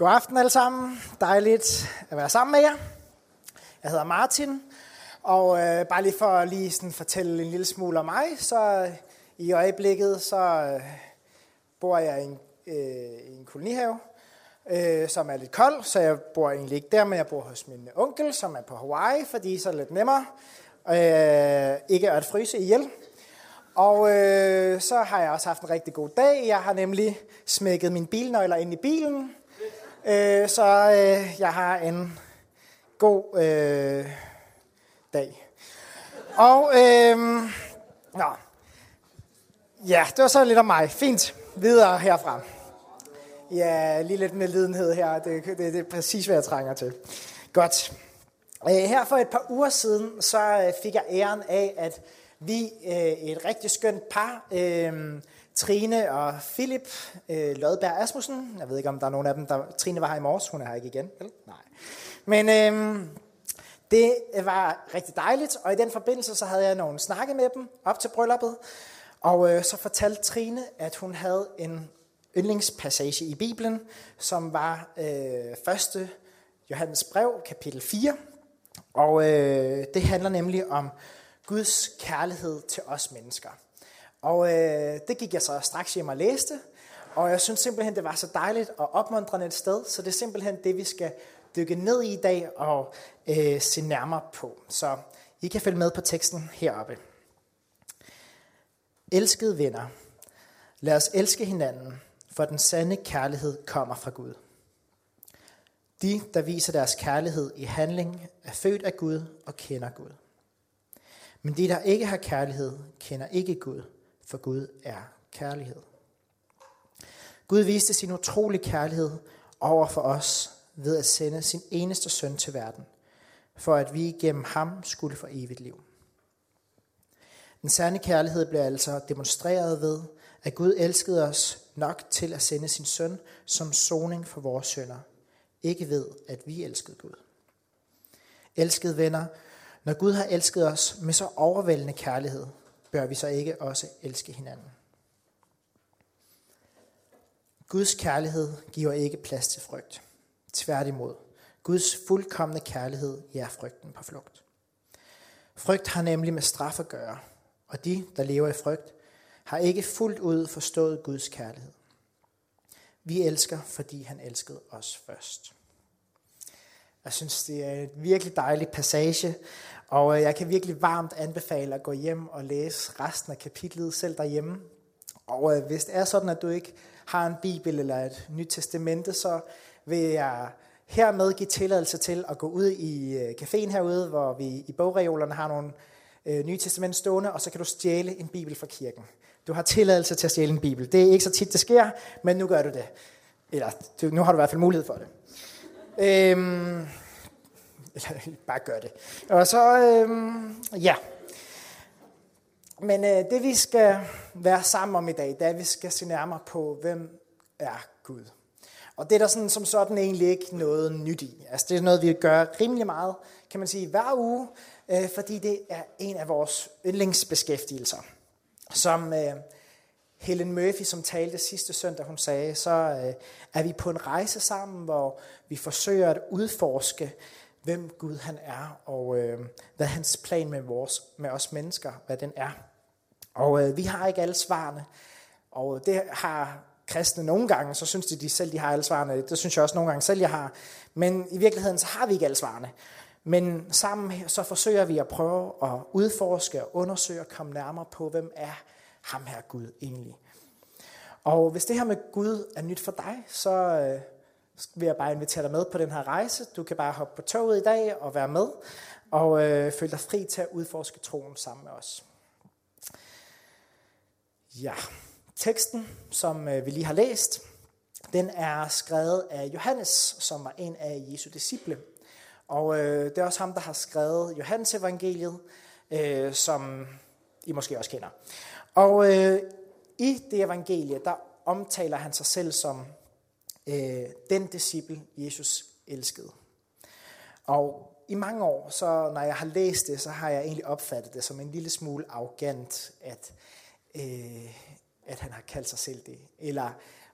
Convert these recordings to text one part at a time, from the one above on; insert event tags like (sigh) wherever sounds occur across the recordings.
God aften alle sammen. Dejligt at være sammen med jer. Jeg hedder Martin, og øh, bare lige for at lige sådan fortælle en lille smule om mig, så øh, i øjeblikket så øh, bor jeg i en, øh, i en kolonihave, øh, som er lidt kold, så jeg bor egentlig ikke der, men jeg bor hos min onkel, som er på Hawaii, fordi så er det lidt nemmere øh, ikke at fryse ihjel. Og øh, så har jeg også haft en rigtig god dag. Jeg har nemlig smækket mine bilnøgler ind i bilen, øh, så øh, jeg har en god øh, dag. Og øh, nå. ja, det var så lidt om mig. Fint. Videre herfra. Ja, lige lidt med lidenhed her. Det, det, det er præcis, hvad jeg trænger til. Godt. Øh, her for et par uger siden, så øh, fik jeg æren af, at vi, øh, et rigtig skønt par, øh, Trine og Philip øh, Lodberg Asmussen, jeg ved ikke, om der er nogen af dem, der, Trine var her i morges, hun er her ikke igen, vel? Nej. Men øh, det var rigtig dejligt, og i den forbindelse så havde jeg nogle snakke med dem op til brylluppet, og øh, så fortalte Trine, at hun havde en yndlingspassage i Bibelen, som var øh, 1. Johannes brev, kapitel 4, og øh, det handler nemlig om Guds kærlighed til os mennesker. Og øh, det gik jeg så straks hjem og læste, og jeg synes simpelthen, det var så dejligt og opmuntrende et sted, så det er simpelthen det, vi skal dykke ned i i dag og øh, se nærmere på. Så I kan følge med på teksten heroppe. Elskede venner, lad os elske hinanden, for den sande kærlighed kommer fra Gud. De, der viser deres kærlighed i handling, er født af Gud og kender Gud. Men de, der ikke har kærlighed, kender ikke Gud, for Gud er kærlighed. Gud viste sin utrolige kærlighed over for os ved at sende sin eneste søn til verden, for at vi gennem ham skulle få evigt liv. Den sande kærlighed blev altså demonstreret ved, at Gud elskede os nok til at sende sin søn som soning for vores sønder, ikke ved, at vi elskede Gud. Elskede venner, når Gud har elsket os med så overvældende kærlighed, bør vi så ikke også elske hinanden. Guds kærlighed giver ikke plads til frygt. Tværtimod, Guds fuldkommende kærlighed er frygten på flugt. Frygt har nemlig med straf at gøre, og de, der lever i frygt, har ikke fuldt ud forstået Guds kærlighed. Vi elsker, fordi han elskede os først. Jeg synes, det er en virkelig dejlig passage, og øh, jeg kan virkelig varmt anbefale at gå hjem og læse resten af kapitlet selv derhjemme. Og øh, hvis det er sådan, at du ikke har en bibel eller et nyt testamente, så vil jeg hermed give tilladelse til at gå ud i øh, caféen herude, hvor vi i bogreolerne har nogle nye testament stående, og så kan du stjæle en bibel fra kirken. Du har tilladelse til at stjæle en bibel. Det er ikke så tit, det sker, men nu gør du det. Eller nu har du i hvert fald mulighed for det. Øhm, (laughs) bare gør det. Og så, øh, ja. Men øh, det vi skal være sammen om i dag, det er, at vi skal se nærmere på, hvem er Gud. Og det er der sådan, som sådan egentlig ikke noget nyt i. Altså det er noget, vi gør rimelig meget, kan man sige, hver uge, øh, fordi det er en af vores yndlingsbeskæftigelser. Som øh, Helen Murphy, som talte sidste søndag, hun sagde, så øh, er vi på en rejse sammen, hvor vi forsøger at udforske, hvem Gud han er, og øh, hvad hans plan med, vores, med os mennesker, hvad den er. Og øh, vi har ikke alle svarene, og det har kristne nogle gange, så synes de, de selv de har alle svarene. Det synes jeg også nogle gange selv, jeg har. Men i virkeligheden, så har vi ikke alle svarene. Men sammen så forsøger vi at prøve at udforske og undersøge og komme nærmere på, hvem er ham her Gud egentlig. Og hvis det her med Gud er nyt for dig, så øh, vil jeg bare invitere dig med på den her rejse. Du kan bare hoppe på toget i dag og være med, og øh, føle dig fri til at udforske troen sammen med os. Ja, teksten, som øh, vi lige har læst, den er skrevet af Johannes, som var en af Jesu disciple. Og øh, det er også ham, der har skrevet Johannes evangeliet, øh, som I måske også kender. Og øh, i det evangelie, der omtaler han sig selv som øh, den disciple, Jesus elskede. Og i mange år, så når jeg har læst det, så har jeg egentlig opfattet det som en lille smule arrogant, at, øh, at han har kaldt sig selv det. Eller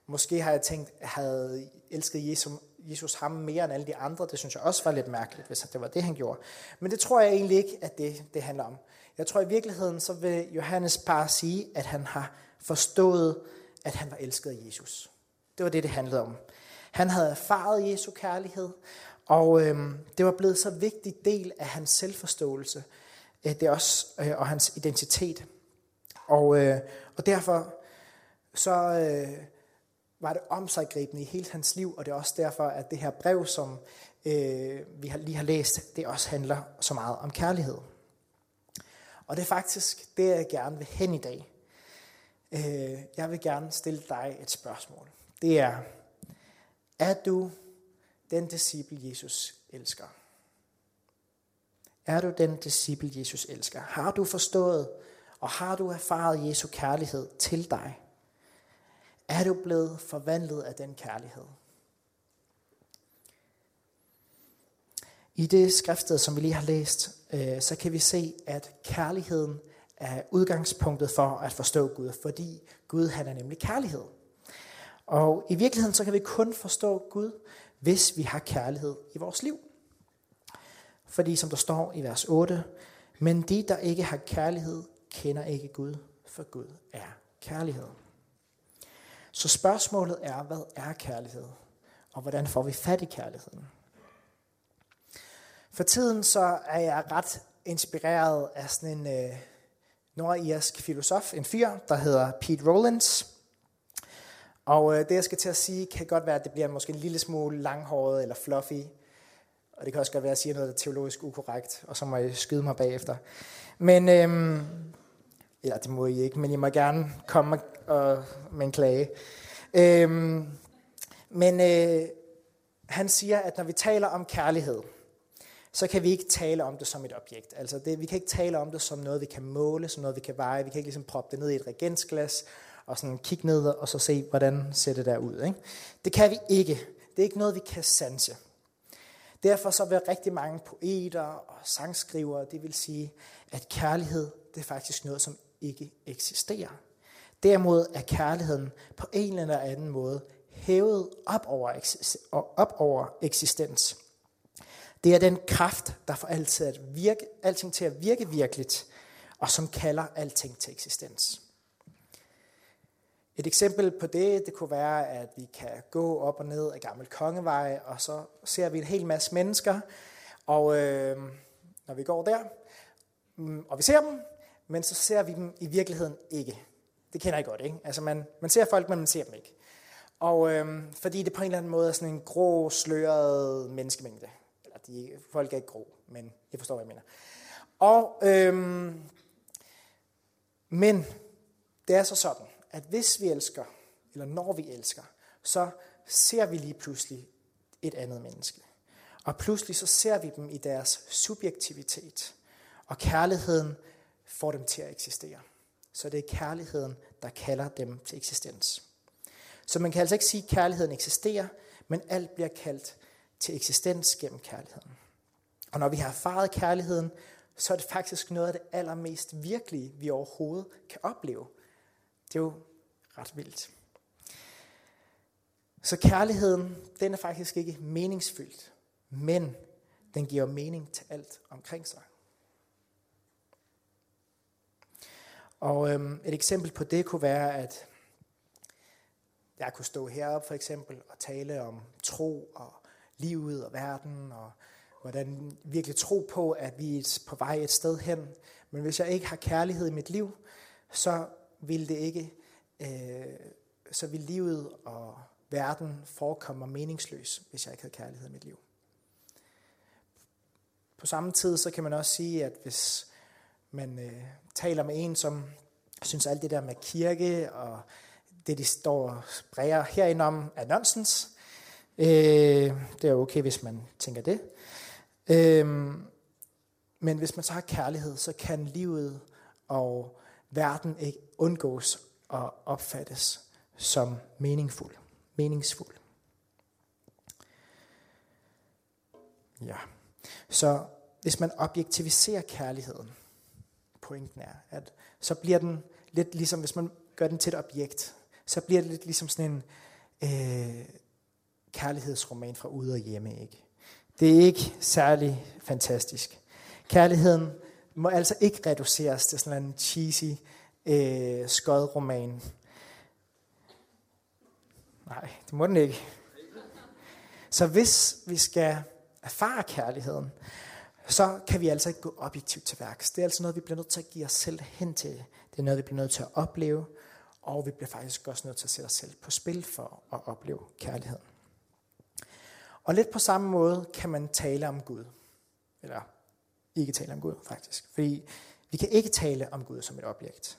måske har jeg tænkt, at havde elsket Jesus, Jesus ham mere end alle de andre. Det synes jeg også var lidt mærkeligt, hvis det var det, han gjorde. Men det tror jeg egentlig ikke, at det, det handler om. Jeg tror i virkeligheden, så vil Johannes bare sige, at han har forstået, at han var elsket af Jesus. Det var det, det handlede om. Han havde erfaret Jesu kærlighed, og øh, det var blevet så vigtig del af hans selvforståelse øh, det også, øh, og hans identitet. Og, øh, og derfor så øh, var det omsaggribende i hele hans liv, og det er også derfor, at det her brev, som øh, vi har, lige har læst, det også handler så meget om kærlighed. Og det er faktisk det, jeg gerne vil hen i dag. Øh, jeg vil gerne stille dig et spørgsmål. Det er, er du den disciple, Jesus elsker? Er du den disciple, Jesus elsker? Har du forstået, og har du erfaret Jesu kærlighed til dig? Er du blevet forvandlet af den kærlighed? I det skriftsted, som vi lige har læst, øh, så kan vi se, at kærligheden er udgangspunktet for at forstå Gud, fordi Gud han er nemlig kærlighed. Og i virkeligheden så kan vi kun forstå Gud, hvis vi har kærlighed i vores liv. Fordi som der står i vers 8, men de, der ikke har kærlighed, kender ikke Gud, for Gud er kærlighed. Så spørgsmålet er, hvad er kærlighed? Og hvordan får vi fat i kærligheden? For tiden så er jeg ret inspireret af sådan en øh, nordirsk filosof, en fyr, der hedder Pete Rollins. Og øh, det jeg skal til at sige, kan godt være, at det bliver måske en lille smule langhåret eller fluffy. Og det kan også godt være, at jeg siger noget, der er teologisk ukorrekt, og så må I skyde mig bagefter. Men, øh, eller det må I ikke, men I må gerne komme og, med en klage. Øh, men øh, han siger, at når vi taler om kærlighed, så kan vi ikke tale om det som et objekt. Altså det, vi kan ikke tale om det som noget, vi kan måle, som noget, vi kan veje. Vi kan ikke ligesom proppe det ned i et regensglas og sådan kigge ned og så se, hvordan ser det der ud. Ikke? Det kan vi ikke. Det er ikke noget, vi kan sanse. Derfor så vil rigtig mange poeter og sangskrivere, det vil sige, at kærlighed, det er faktisk noget, som ikke eksisterer. Derimod er kærligheden på en eller anden måde hævet op over, op over eksistens. Det er den kraft, der får altid at virke, alting til at virke virkeligt, og som kalder alting til eksistens. Et eksempel på det, det kunne være, at vi kan gå op og ned af Gammel Kongevej, og så ser vi en hel masse mennesker, og øh, når vi går der, mm, og vi ser dem, men så ser vi dem i virkeligheden ikke. Det kender I godt, ikke? Altså man, man ser folk, men man ser dem ikke. Og øh, fordi det på en eller anden måde er sådan en grå, sløret menneskemængde. Eller de, folk er ikke grå, men jeg forstår, hvad jeg mener. Og, øh, men det er så sådan, at hvis vi elsker, eller når vi elsker, så ser vi lige pludselig et andet menneske. Og pludselig så ser vi dem i deres subjektivitet. Og kærligheden får dem til at eksistere. Så det er kærligheden, der kalder dem til eksistens. Så man kan altså ikke sige, at kærligheden eksisterer, men alt bliver kaldt til eksistens gennem kærligheden. Og når vi har erfaret kærligheden, så er det faktisk noget af det allermest virkelige, vi overhovedet kan opleve. Det er jo ret vildt. Så kærligheden, den er faktisk ikke meningsfyldt, men den giver mening til alt omkring sig. Og øhm, et eksempel på det kunne være, at jeg kunne stå heroppe for eksempel og tale om tro og livet og verden og hvordan virkelig tro på, at vi er på vej et sted hen. Men hvis jeg ikke har kærlighed i mit liv, så vil det ikke, øh, så vil livet og verden forekomme meningsløs, hvis jeg ikke havde kærlighed i mit liv. På samme tid, så kan man også sige, at hvis man øh, taler med en, som synes alt det der med kirke og det, de står og bræger herindom, er nonsens. Øh, det er okay, hvis man tænker det. Øh, men hvis man så har kærlighed, så kan livet og verden ikke undgås og opfattes som meningsfuld. meningsfuld. Ja. Så hvis man objektiviserer kærligheden, pointen er, at så bliver den lidt ligesom, hvis man gør den til et objekt, så bliver det lidt ligesom sådan en, øh, kærlighedsroman fra ude og hjemme, ikke? Det er ikke særlig fantastisk. Kærligheden må altså ikke reduceres til sådan en cheesy øh, skodroman. Nej, det må den ikke. Så hvis vi skal erfare kærligheden, så kan vi altså ikke gå objektivt til værks. Det er altså noget, vi bliver nødt til at give os selv hen til. Det er noget, vi bliver nødt til at opleve, og vi bliver faktisk også nødt til at sætte os selv på spil for at opleve kærligheden. Og lidt på samme måde kan man tale om Gud. Eller ikke tale om Gud, faktisk. Fordi vi kan ikke tale om Gud som et objekt.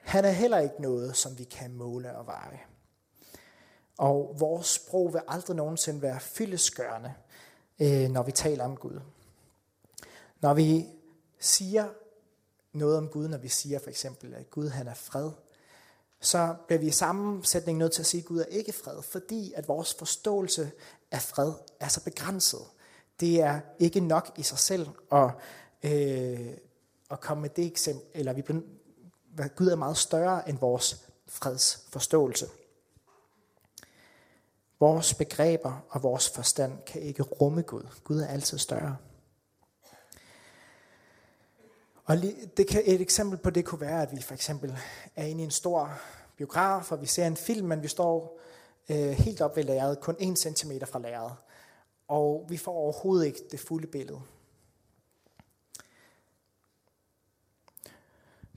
Han er heller ikke noget, som vi kan måle og veje. Og vores sprog vil aldrig nogensinde være fyldeskørende, øh, når vi taler om Gud. Når vi siger noget om Gud, når vi siger for eksempel, at Gud han er fred, så bliver vi i sammensætning nødt til at sige, at Gud er ikke fred, fordi at vores forståelse af fred er så begrænset. Det er ikke nok i sig selv at, øh, at komme med det eksempel, eller vi, Gud er meget større end vores fredsforståelse. Vores begreber og vores forstand kan ikke rumme Gud. Gud er altid større. Og det kan, et eksempel på det kunne være, at vi for eksempel er inde i en stor biograf, og vi ser en film, men vi står øh, helt op ved lærredet, kun 1 cm fra lærredet. Og vi får overhovedet ikke det fulde billede.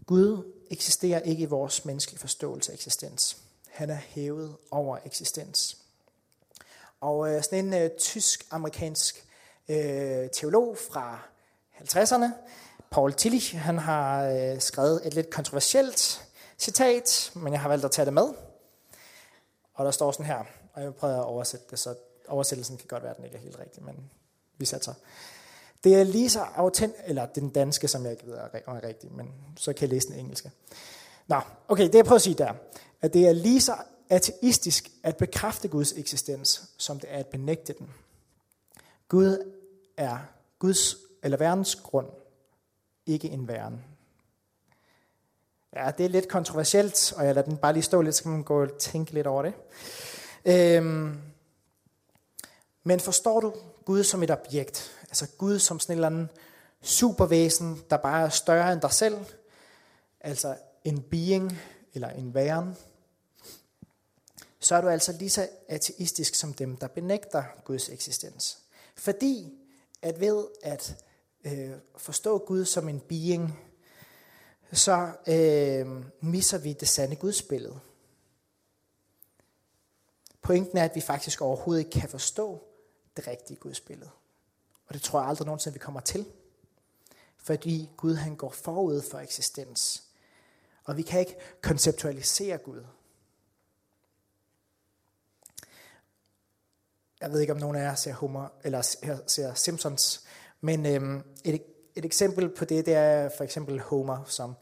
Gud eksisterer ikke i vores menneskelige forståelse af eksistens. Han er hævet over eksistens. Og øh, sådan en øh, tysk-amerikansk øh, teolog fra 50'erne, Paul Tillich, han har øh, skrevet et lidt kontroversielt citat, men jeg har valgt at tage det med. Og der står sådan her, og jeg prøver at oversætte det, så oversættelsen kan godt være, at den ikke er helt rigtig, men vi satser. Det er lige så autent, eller den danske, som jeg ikke ved er rigtig, men så kan jeg læse den engelske. Nå, okay, det jeg prøver at sige der, at det er lige så ateistisk at bekræfte Guds eksistens, som det er at benægte den. Gud er Guds eller verdens grund, ikke en væren. Ja, det er lidt kontroversielt, og jeg lader den bare lige stå lidt, så kan man gå og tænke lidt over det. Øhm, men forstår du Gud som et objekt? Altså Gud som sådan en eller anden supervæsen, der bare er større end dig selv? Altså en being, eller en væren? Så er du altså lige så ateistisk som dem, der benægter Guds eksistens. Fordi at ved at øh, forstå Gud som en being, så øh, misser vi det sande Gudsbillede. Pointen er, at vi faktisk overhovedet ikke kan forstå det rigtige Gudsbillede. Og det tror jeg aldrig nogensinde, vi kommer til. Fordi Gud han går forud for eksistens. Og vi kan ikke konceptualisere Gud. Jeg ved ikke, om nogen af jer ser, Homer, eller ser Simpsons, men øhm, et, et eksempel på det, det er for eksempel Homer, som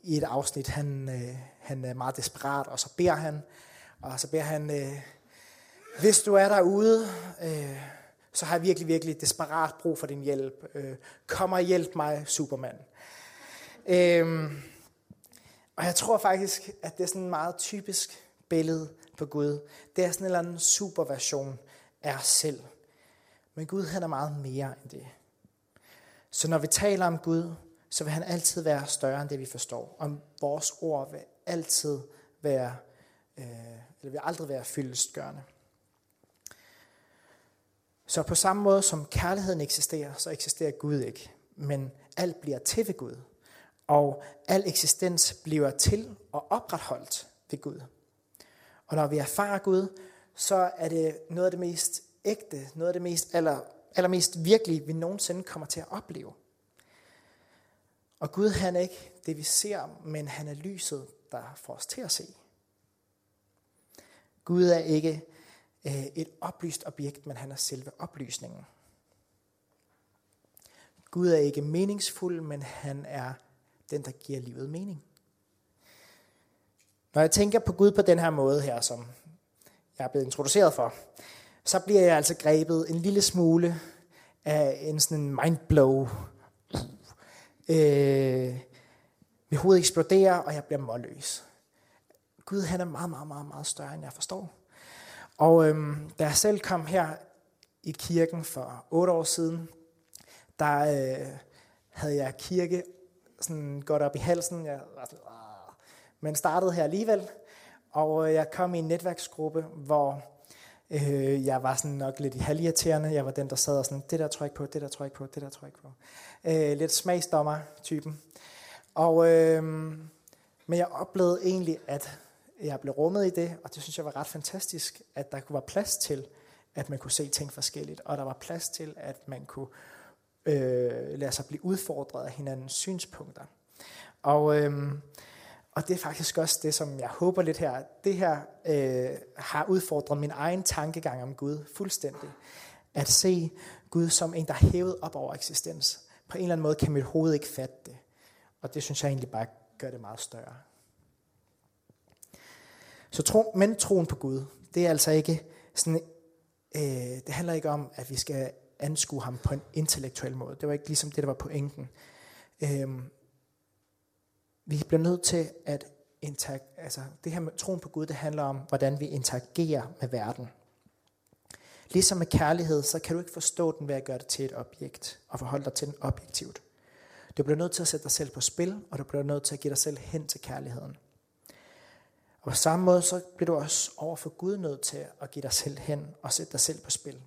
i et afsnit, han, øh, han er meget desperat, og så beder han, og så beder han, øh, hvis du er derude, øh, så har jeg virkelig, virkelig desperat brug for din hjælp. Øh, kom og hjælp mig, Superman. Øh, og jeg tror faktisk, at det er sådan en meget typisk billede på Gud. Det er sådan en eller anden superversion af os selv. Men Gud han er meget mere end det. Så når vi taler om Gud, så vil han altid være større end det, vi forstår. Og vores ord vil altid være, øh, eller vil aldrig være fyldestgørende. Så på samme måde som kærligheden eksisterer, så eksisterer Gud ikke. Men alt bliver til ved Gud. Og al eksistens bliver til og opretholdt ved Gud. Og når vi erfarer Gud, så er det noget af det mest ægte, noget af det mest aller, allermest virkelige, vi nogensinde kommer til at opleve. Og Gud han er ikke det, vi ser, men han er lyset, der får os til at se. Gud er ikke Øh, et oplyst objekt, men han er selve oplysningen. Gud er ikke meningsfuld, men han er den, der giver livet mening. Når jeg tænker på Gud på den her måde her, som jeg er blevet introduceret for, så bliver jeg altså grebet en lille smule af en sådan en mindblow. Øh, mit hoved eksploderer, og jeg bliver målløs. Gud han er meget, meget, meget, meget større, end jeg forstår. Og øhm, da jeg selv kom her i kirken for otte år siden, der øh, havde jeg kirke sådan godt op i halsen. Jeg var sådan, Åh. men startede her alligevel. Og øh, jeg kom i en netværksgruppe, hvor øh, jeg var sådan nok lidt i halvirriterende. Jeg var den, der sad og sådan, det der tror jeg ikke på, det der tror jeg ikke på, det der tror jeg ikke på. Øh, lidt smagsdommer-typen. Og, øh, men jeg oplevede egentlig, at jeg blev rummet i det, og det synes jeg var ret fantastisk, at der kunne være plads til, at man kunne se ting forskelligt, og der var plads til, at man kunne øh, lade sig blive udfordret af hinandens synspunkter. Og, øh, og det er faktisk også det, som jeg håber lidt her. Det her øh, har udfordret min egen tankegang om Gud fuldstændig. At se Gud som en, der er hævet op over eksistens. På en eller anden måde kan mit hoved ikke fatte det. Og det synes jeg egentlig bare gør det meget større. Så tro, men troen på Gud, det er altså ikke sådan, øh, det handler ikke om, at vi skal anskue ham på en intellektuel måde. Det var ikke ligesom det, der var pointen. Øh, vi bliver nødt til at interag- altså det her med troen på Gud, det handler om, hvordan vi interagerer med verden. Ligesom med kærlighed, så kan du ikke forstå den ved at gøre det til et objekt og forholde dig til den objektivt. Du bliver nødt til at sætte dig selv på spil, og du bliver nødt til at give dig selv hen til kærligheden. Og på samme måde, så bliver du også over for Gud nødt til at give dig selv hen og sætte dig selv på spil.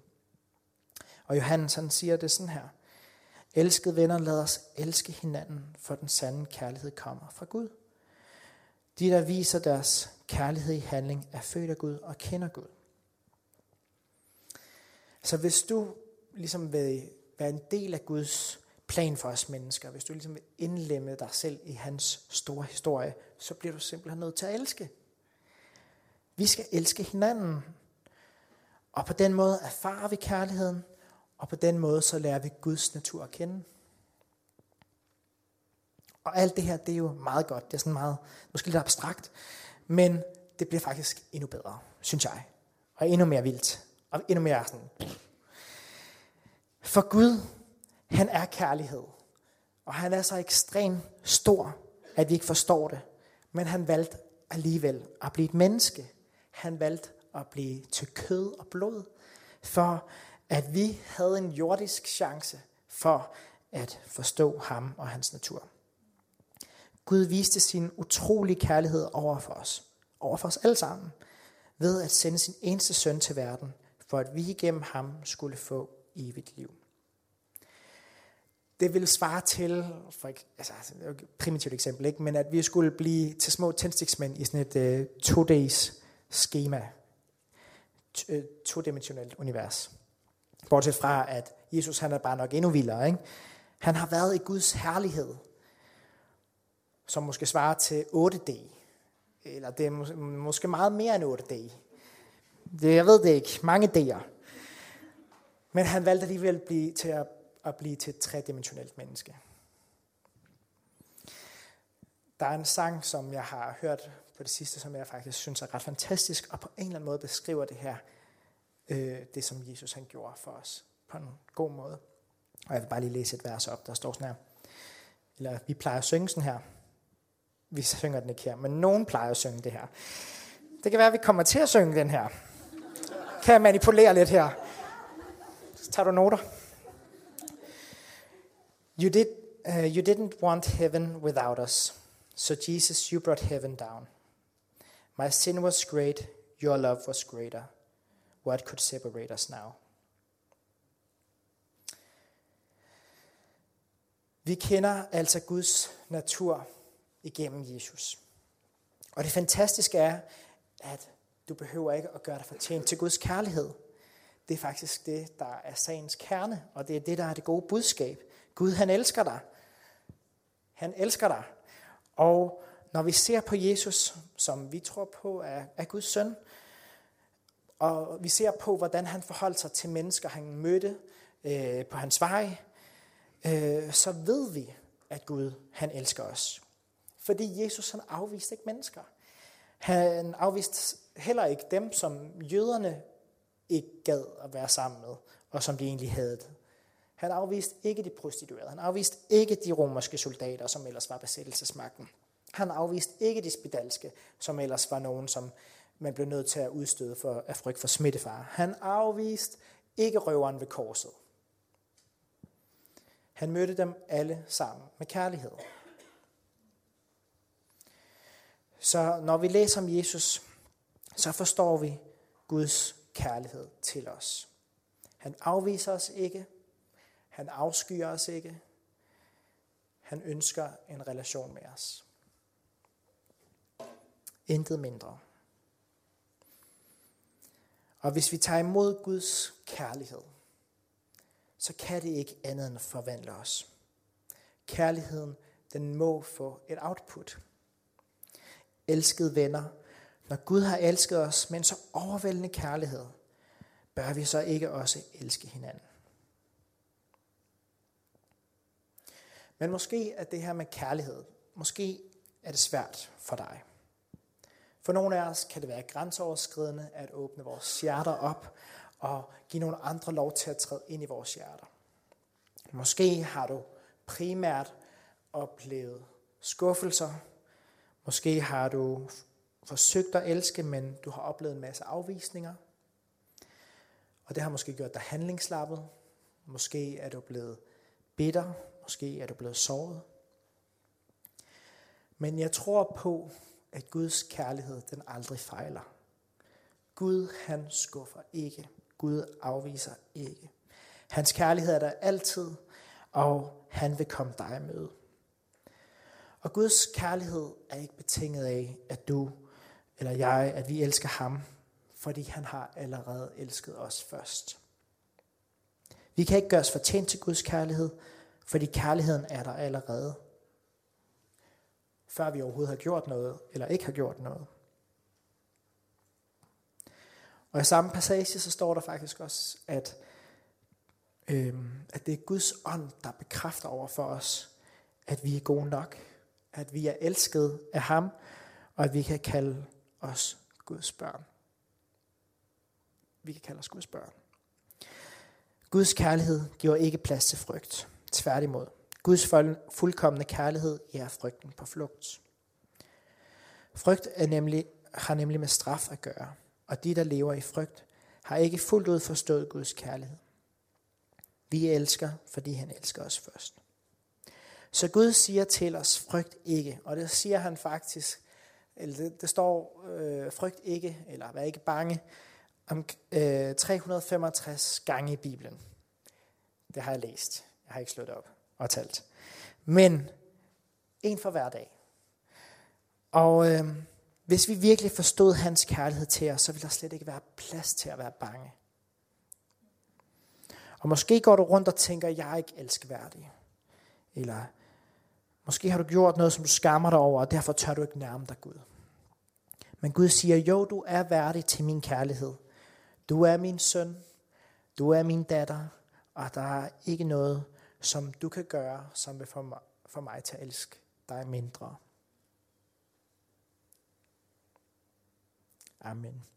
Og Johannes han siger det sådan her. Elskede venner, lad os elske hinanden, for den sande kærlighed kommer fra Gud. De, der viser deres kærlighed i handling, er født af Gud og kender Gud. Så hvis du ligesom vil være en del af Guds plan for os mennesker, hvis du ligesom vil indlemme dig selv i hans store historie, så bliver du simpelthen nødt til at elske. Vi skal elske hinanden. Og på den måde erfarer vi kærligheden, og på den måde så lærer vi Guds natur at kende. Og alt det her, det er jo meget godt. Det er sådan meget, måske lidt abstrakt, men det bliver faktisk endnu bedre, synes jeg. Og endnu mere vildt. Og endnu mere sådan. For Gud, han er kærlighed. Og han er så ekstremt stor, at vi ikke forstår det. Men han valgte alligevel at blive et menneske. Han valgte at blive til kød og blod, for at vi havde en jordisk chance for at forstå ham og hans natur. Gud viste sin utrolige kærlighed over for os, over for os alle sammen, ved at sende sin eneste søn til verden, for at vi igennem ham skulle få evigt liv. Det vil svare til, for altså, altså et primitivt eksempel, ikke? men at vi skulle blive til små tændstiksmænd i sådan et øh, uh, to-days schema, øh, todimensionelt univers. Bortset fra, at Jesus han er bare nok endnu vildere. Ikke? Han har været i Guds herlighed, som måske svarer til 8D. Eller det er mås- måske meget mere end 8D. Det, jeg ved det ikke. Mange D'er. Men han valgte alligevel at blive til at, at blive til et tredimensionelt menneske. Der er en sang, som jeg har hørt på det sidste, som jeg faktisk synes er ret fantastisk, og på en eller anden måde beskriver det her, øh, det som Jesus han gjorde for os, på en god måde. Og jeg vil bare lige læse et vers op, der står sådan her. Eller vi plejer at synge sådan her. Vi synger den ikke her, men nogen plejer at synge det her. Det kan være, at vi kommer til at synge den her. Kan jeg manipulere lidt her? Så tager du noter. You, did, uh, you didn't want heaven without us. So Jesus, you brought heaven down. My sin was great, your love was greater. What could separate us now? Vi kender altså Guds natur igennem Jesus. Og det fantastiske er, at du behøver ikke at gøre dig fortjent til Guds kærlighed. Det er faktisk det, der er sagens kerne, og det er det, der er det gode budskab. Gud, han elsker dig. Han elsker dig. Og når vi ser på Jesus, som vi tror på er, er Guds søn, og vi ser på, hvordan han forholdt sig til mennesker, han mødte øh, på hans vej, øh, så ved vi, at Gud han elsker os. Fordi Jesus han afviste ikke mennesker. Han afviste heller ikke dem, som jøderne ikke gad at være sammen med, og som de egentlig havde. Han afviste ikke de prostituerede. Han afviste ikke de romerske soldater, som ellers var besættelsesmagten. Han afviste ikke de spedalske, som ellers var nogen, som man blev nødt til at udstøde for, af frygt for smittefare. Han afviste ikke røveren ved korset. Han mødte dem alle sammen med kærlighed. Så når vi læser om Jesus, så forstår vi Guds kærlighed til os. Han afviser os ikke. Han afskyer os ikke. Han ønsker en relation med os. Intet mindre. Og hvis vi tager imod Guds kærlighed, så kan det ikke andet end forvandle os. Kærligheden, den må få et output. Elskede venner, når Gud har elsket os med en så overvældende kærlighed, bør vi så ikke også elske hinanden? Men måske er det her med kærlighed, måske er det svært for dig. For nogle af os kan det være grænseoverskridende at åbne vores hjerter op og give nogle andre lov til at træde ind i vores hjerter. Måske har du primært oplevet skuffelser. Måske har du forsøgt at elske, men du har oplevet en masse afvisninger. Og det har måske gjort dig handlingslappet. Måske er du blevet bitter. Måske er du blevet såret. Men jeg tror på, at Guds kærlighed den aldrig fejler. Gud han skuffer ikke. Gud afviser ikke. Hans kærlighed er der altid, og han vil komme dig med. Og Guds kærlighed er ikke betinget af, at du eller jeg, at vi elsker ham, fordi han har allerede elsket os først. Vi kan ikke gøre os fortjent til Guds kærlighed, fordi kærligheden er der allerede, før vi overhovedet har gjort noget, eller ikke har gjort noget. Og i samme passage, så står der faktisk også, at, øhm, at det er Guds ånd, der bekræfter over for os, at vi er gode nok, at vi er elsket af ham, og at vi kan kalde os Guds børn. Vi kan kalde os Guds børn. Guds kærlighed giver ikke plads til frygt. Tværtimod. Guds fuldkommende kærlighed er frygten på flugt. Frygt er nemlig, har nemlig med straf at gøre, og de, der lever i frygt, har ikke fuldt ud forstået Guds kærlighed. Vi elsker, fordi han elsker os først. Så Gud siger til os, frygt ikke, og det siger han faktisk, eller det, det står, øh, frygt ikke, eller vær ikke bange, om øh, 365 gange i Bibelen. Det har jeg læst. Jeg har ikke slået op og talt. Men en for hver dag. Og øh, hvis vi virkelig forstod hans kærlighed til os, så ville der slet ikke være plads til at være bange. Og måske går du rundt og tænker, jeg er ikke elskværdig. Eller måske har du gjort noget, som du skammer dig over, og derfor tør du ikke nærme dig Gud. Men Gud siger, jo, du er værdig til min kærlighed. Du er min søn. Du er min datter. Og der er ikke noget, som du kan gøre, som vil få mig, få mig til at elske dig mindre. Amen.